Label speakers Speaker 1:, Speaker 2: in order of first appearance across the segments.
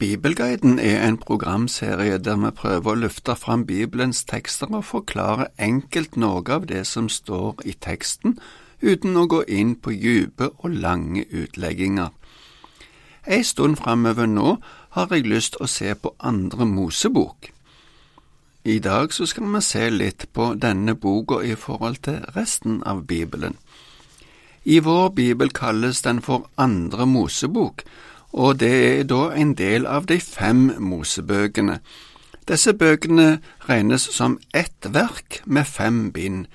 Speaker 1: Bibelguiden er en programserie der vi prøver å løfte fram Bibelens tekster og forklare enkelt noe av det som står i teksten, uten å gå inn på dype og lange utlegginger. Ei stund framover nå har jeg lyst til å se på andre Mosebok. I dag så skal vi se litt på denne boka i forhold til resten av Bibelen. I vår bibel kalles den for Andre Mosebok, og det er da en del av de fem Mosebøkene. Disse bøkene regnes som ett verk med fem bind.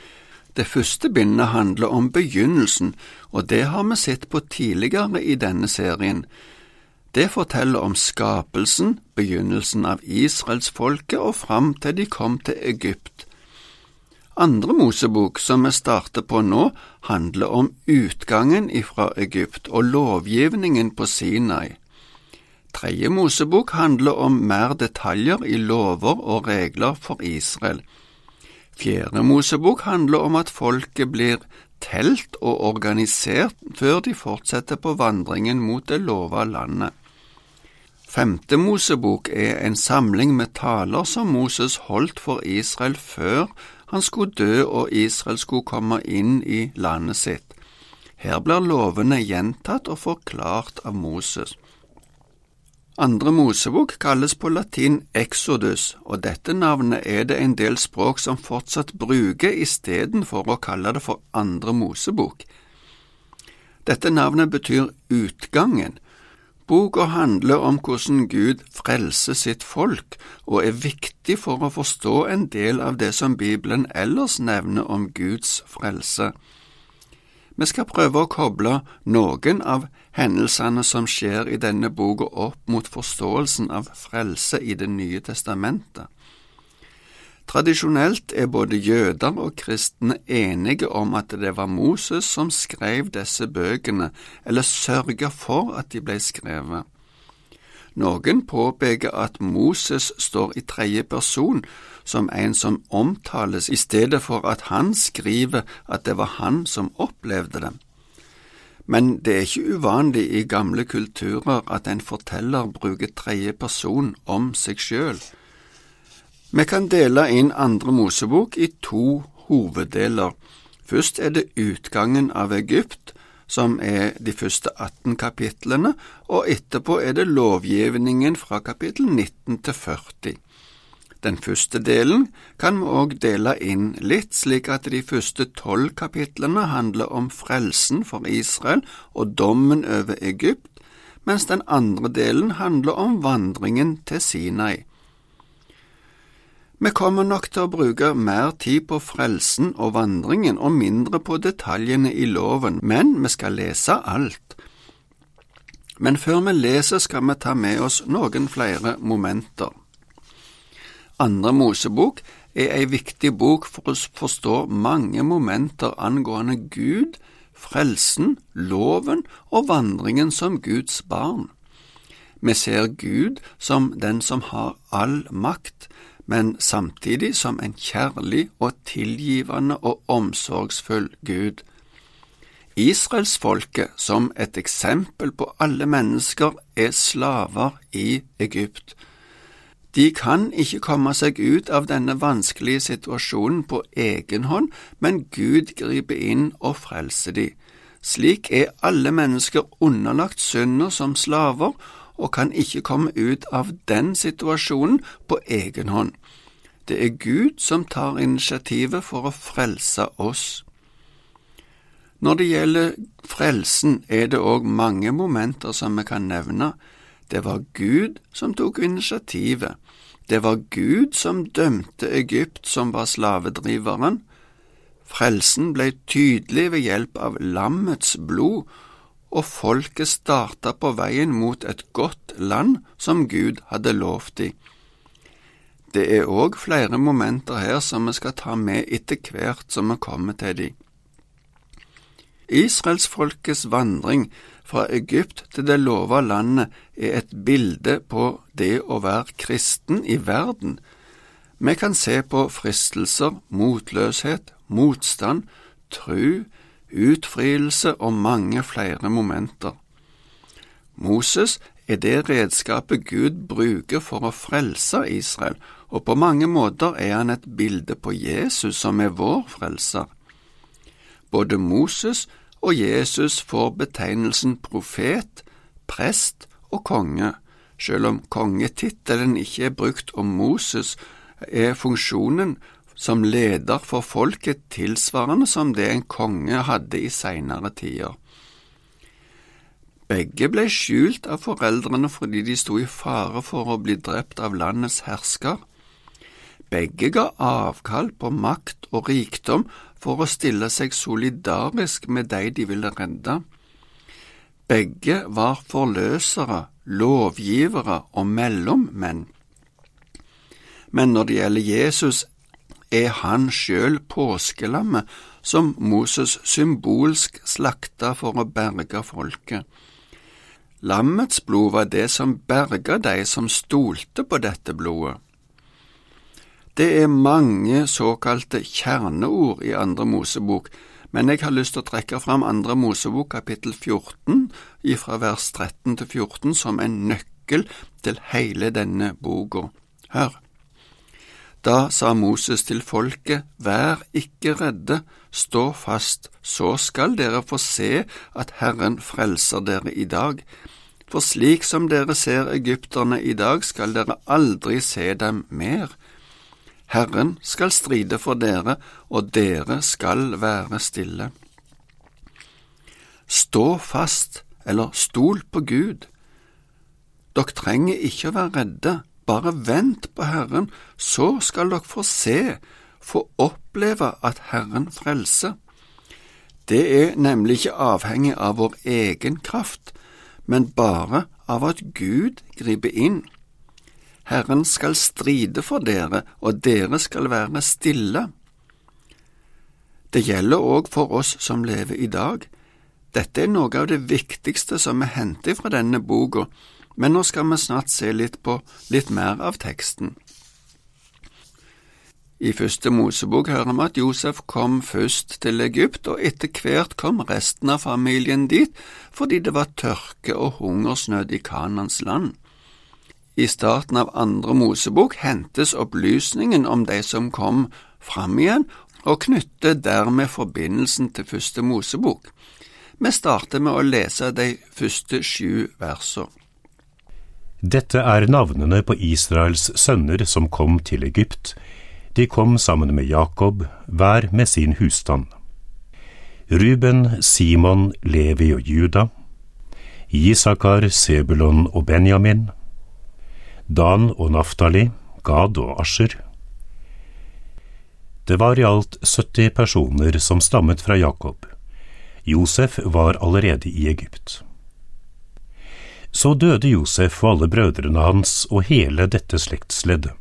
Speaker 1: Det første bindet handler om begynnelsen, og det har vi sett på tidligere i denne serien. Det forteller om skapelsen, begynnelsen av israelsfolket og fram til de kom til Egypt. Andre Mosebok, som vi starter på nå, handler om utgangen ifra Egypt og lovgivningen på Sinai. Tredje Mosebok handler om mer detaljer i lover og regler for Israel. Fjerde Mosebok handler om at folket blir telt og organisert før de fortsetter på vandringen mot det lova landet. Femte Mosebok er en samling med taler som Moses holdt for Israel før han skulle dø og Israel skulle komme inn i landet sitt. Her blir lovene gjentatt og forklart av Moses. Andre Mosebok kalles på latin Exodus, og dette navnet er det en del språk som fortsatt bruker istedenfor å kalle det for Andre Mosebok. Dette navnet betyr utgangen, Boka handler om hvordan Gud frelser sitt folk, og er viktig for å forstå en del av det som Bibelen ellers nevner om Guds frelse. Vi skal prøve å koble noen av hendelsene som skjer i denne boka opp mot forståelsen av frelse i Det nye testamentet. Tradisjonelt er både jøder og kristne enige om at det var Moses som skrev disse bøkene, eller sørga for at de ble skrevet. Noen påpeker at Moses står i tredje person som en som omtales, i stedet for at han skriver at det var han som opplevde det. Men det er ikke uvanlig i gamle kulturer at en forteller bruker tredje person om seg sjøl. Vi kan dele inn Andre Mosebok i to hoveddeler. Først er det utgangen av Egypt, som er de første 18 kapitlene, og etterpå er det lovgivningen fra kapittel 19 til 40. Den første delen kan vi òg dele inn litt, slik at de første tolv kapitlene handler om frelsen for Israel og dommen over Egypt, mens den andre delen handler om vandringen til Sinai. Vi kommer nok til å bruke mer tid på frelsen og vandringen og mindre på detaljene i loven, men vi skal lese alt. Men før vi leser, skal vi ta med oss noen flere momenter. Andre Mosebok er ei viktig bok for å forstå mange momenter angående Gud, frelsen, loven og vandringen som Guds barn. Vi ser Gud som den som har all makt, men samtidig som en kjærlig og tilgivende og omsorgsfull Gud. Israelsfolket, som et eksempel på alle mennesker, er slaver i Egypt. De kan ikke komme seg ut av denne vanskelige situasjonen på egen hånd, men Gud griper inn og frelser de. Slik er alle mennesker underlagt synder som slaver, og kan ikke komme ut av den situasjonen på egen hånd. Det er Gud som tar initiativet for å frelse oss. Når det gjelder frelsen, er det òg mange momenter som vi kan nevne. Det var Gud som tok initiativet. Det var Gud som dømte Egypt, som var slavedriveren. Frelsen ble tydelig ved hjelp av lammets blod, og folket starta på veien mot et godt land som Gud hadde lovt dem. Det er òg flere momenter her som vi skal ta med etter hvert som vi kommer til dem. Israelsfolkets vandring fra Egypt til det lova landet er et bilde på det å være kristen i verden. Vi kan se på fristelser, motløshet, motstand, tru, utfrielse og mange flere momenter. Moses er det redskapet Gud bruker for å frelse Israel, og på mange måter er han et bilde på Jesus som er vår frelser. Både Moses og Jesus får betegnelsen profet, prest og konge. Selv om kongetittelen ikke er brukt om Moses, er funksjonen som leder for folket tilsvarende som det en konge hadde i seinere tider. Begge ble skjult av foreldrene fordi de sto i fare for å bli drept av landets hersker. Begge ga avkall på makt og rikdom for å stille seg solidarisk med de de ville redde. Begge var forløsere, lovgivere og mellommenn. Men når det gjelder Jesus, er han sjøl påskelammet som Moses symbolsk slakta for å berge folket. Lammets blod var det som berga de som stolte på dette blodet. Det er mange såkalte kjerneord i Andre Mosebok, men jeg har lyst til å trekke fram Andre Mosebok kapittel 14 ifra vers 13 til 14 som en nøkkel til hele denne boka. Hør. Da sa Moses til folket, Vær ikke redde, stå fast, så skal dere få se at Herren frelser dere i dag. For slik som dere ser egypterne i dag, skal dere aldri se dem mer. Herren skal stride for dere, og dere skal være stille. Stå fast, eller stol på Gud. Dere trenger ikke å være redde. Bare vent på Herren, så skal dere få se, få oppleve at Herren frelser. Det er nemlig ikke avhengig av vår egen kraft, men bare av at Gud griper inn. Herren skal stride for dere, og dere skal være stille. Det gjelder òg for oss som lever i dag. Dette er noe av det viktigste som er hentet fra denne boka, men nå skal vi snart se litt på litt mer av teksten. I første Mosebok hører vi at Josef kom først til Egypt, og etter hvert kom resten av familien dit fordi det var tørke og hungersnød i Kanans land. I starten av andre Mosebok hentes opplysningen om de som kom fram igjen, og knytter dermed forbindelsen til første Mosebok. Vi starter med å lese de første sju versene.
Speaker 2: Dette er navnene på Israels sønner som kom til Egypt. De kom sammen med Jakob, hver med sin husstand. Ruben, Simon, Levi og Juda. Isakar, Sebulon og Benjamin. Dan og Naftali, Gad og Asher. Det var i alt 70 personer som stammet fra Jakob. Josef var allerede i Egypt. Så døde Josef og alle brødrene hans og hele dette slektsleddet.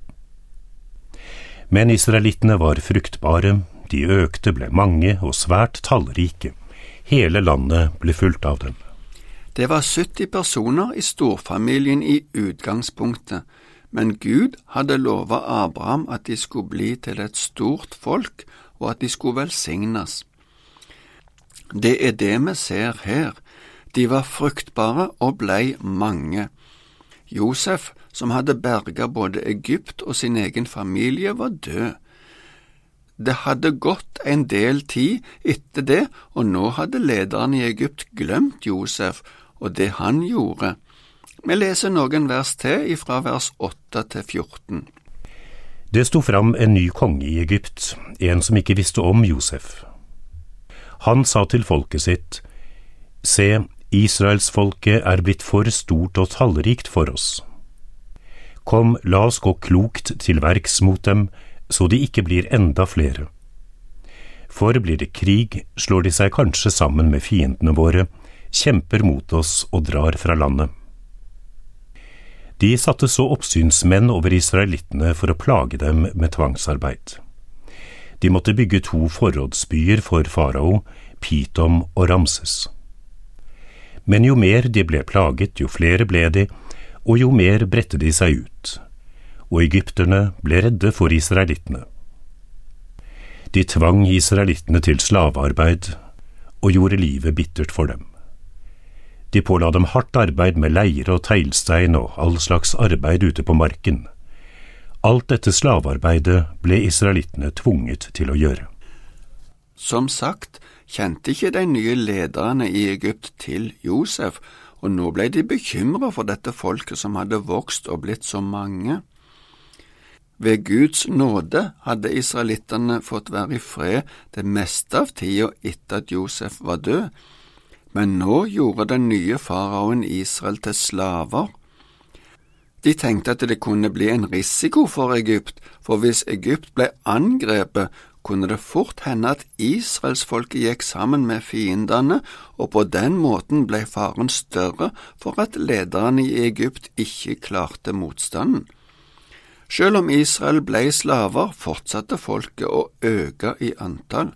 Speaker 2: Men israelittene var fruktbare, de økte, ble mange og svært tallrike. Hele landet ble fulgt av dem.
Speaker 1: Det var 70 personer i storfamilien i utgangspunktet, men Gud hadde lova Abraham at de skulle bli til et stort folk, og at de skulle velsignes. Det er det vi ser her. De var fruktbare og blei mange. Josef, som hadde berga både Egypt og sin egen familie, var død. Det hadde gått en del tid etter det, og nå hadde lederen i Egypt glemt Josef og det han gjorde. Vi leser noen vers til ifra vers 8 til 14.
Speaker 2: Det sto fram en ny konge i Egypt, en som ikke visste om Josef. Han sa til folket sitt, Se, Israelsfolket er blitt for stort og tallrikt for oss. Kom, la oss gå klokt til verks mot dem, så de ikke blir enda flere. For blir det krig, slår de seg kanskje sammen med fiendene våre, kjemper mot oss og drar fra landet. De satte så oppsynsmenn over israelittene for å plage dem med tvangsarbeid. De måtte bygge to forrådsbyer for farao, Pitom og Ramses. Men jo mer de ble plaget, jo flere ble de, og jo mer bredte de seg ut, og egypterne ble redde for israelittene. De tvang israelittene til slavearbeid og gjorde livet bittert for dem. De påla dem hardt arbeid med leire og teglstein og all slags arbeid ute på marken. Alt dette slavearbeidet ble israelittene tvunget til å gjøre.
Speaker 1: Som sagt kjente ikke de nye lederne i Egypt til Josef, og nå ble de bekymra for dette folket som hadde vokst og blitt så mange. Ved Guds nåde hadde israelittene fått være i fred det meste av tida etter at Josef var død, men nå gjorde den nye faraoen Israel til slaver. De tenkte at det kunne bli en risiko for Egypt, for hvis Egypt ble angrepet, kunne det fort hende at israelsfolket gikk sammen med fiendene, og på den måten ble faren større for at lederne i Egypt ikke klarte motstanden. Selv om Israel ble slaver, fortsatte folket å øke i antall.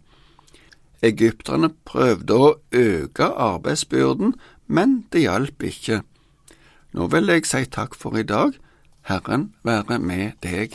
Speaker 1: Egypterne prøvde å øke arbeidsbyrden, men det hjalp ikke. Nå vil jeg si takk for i dag. Herren være med deg.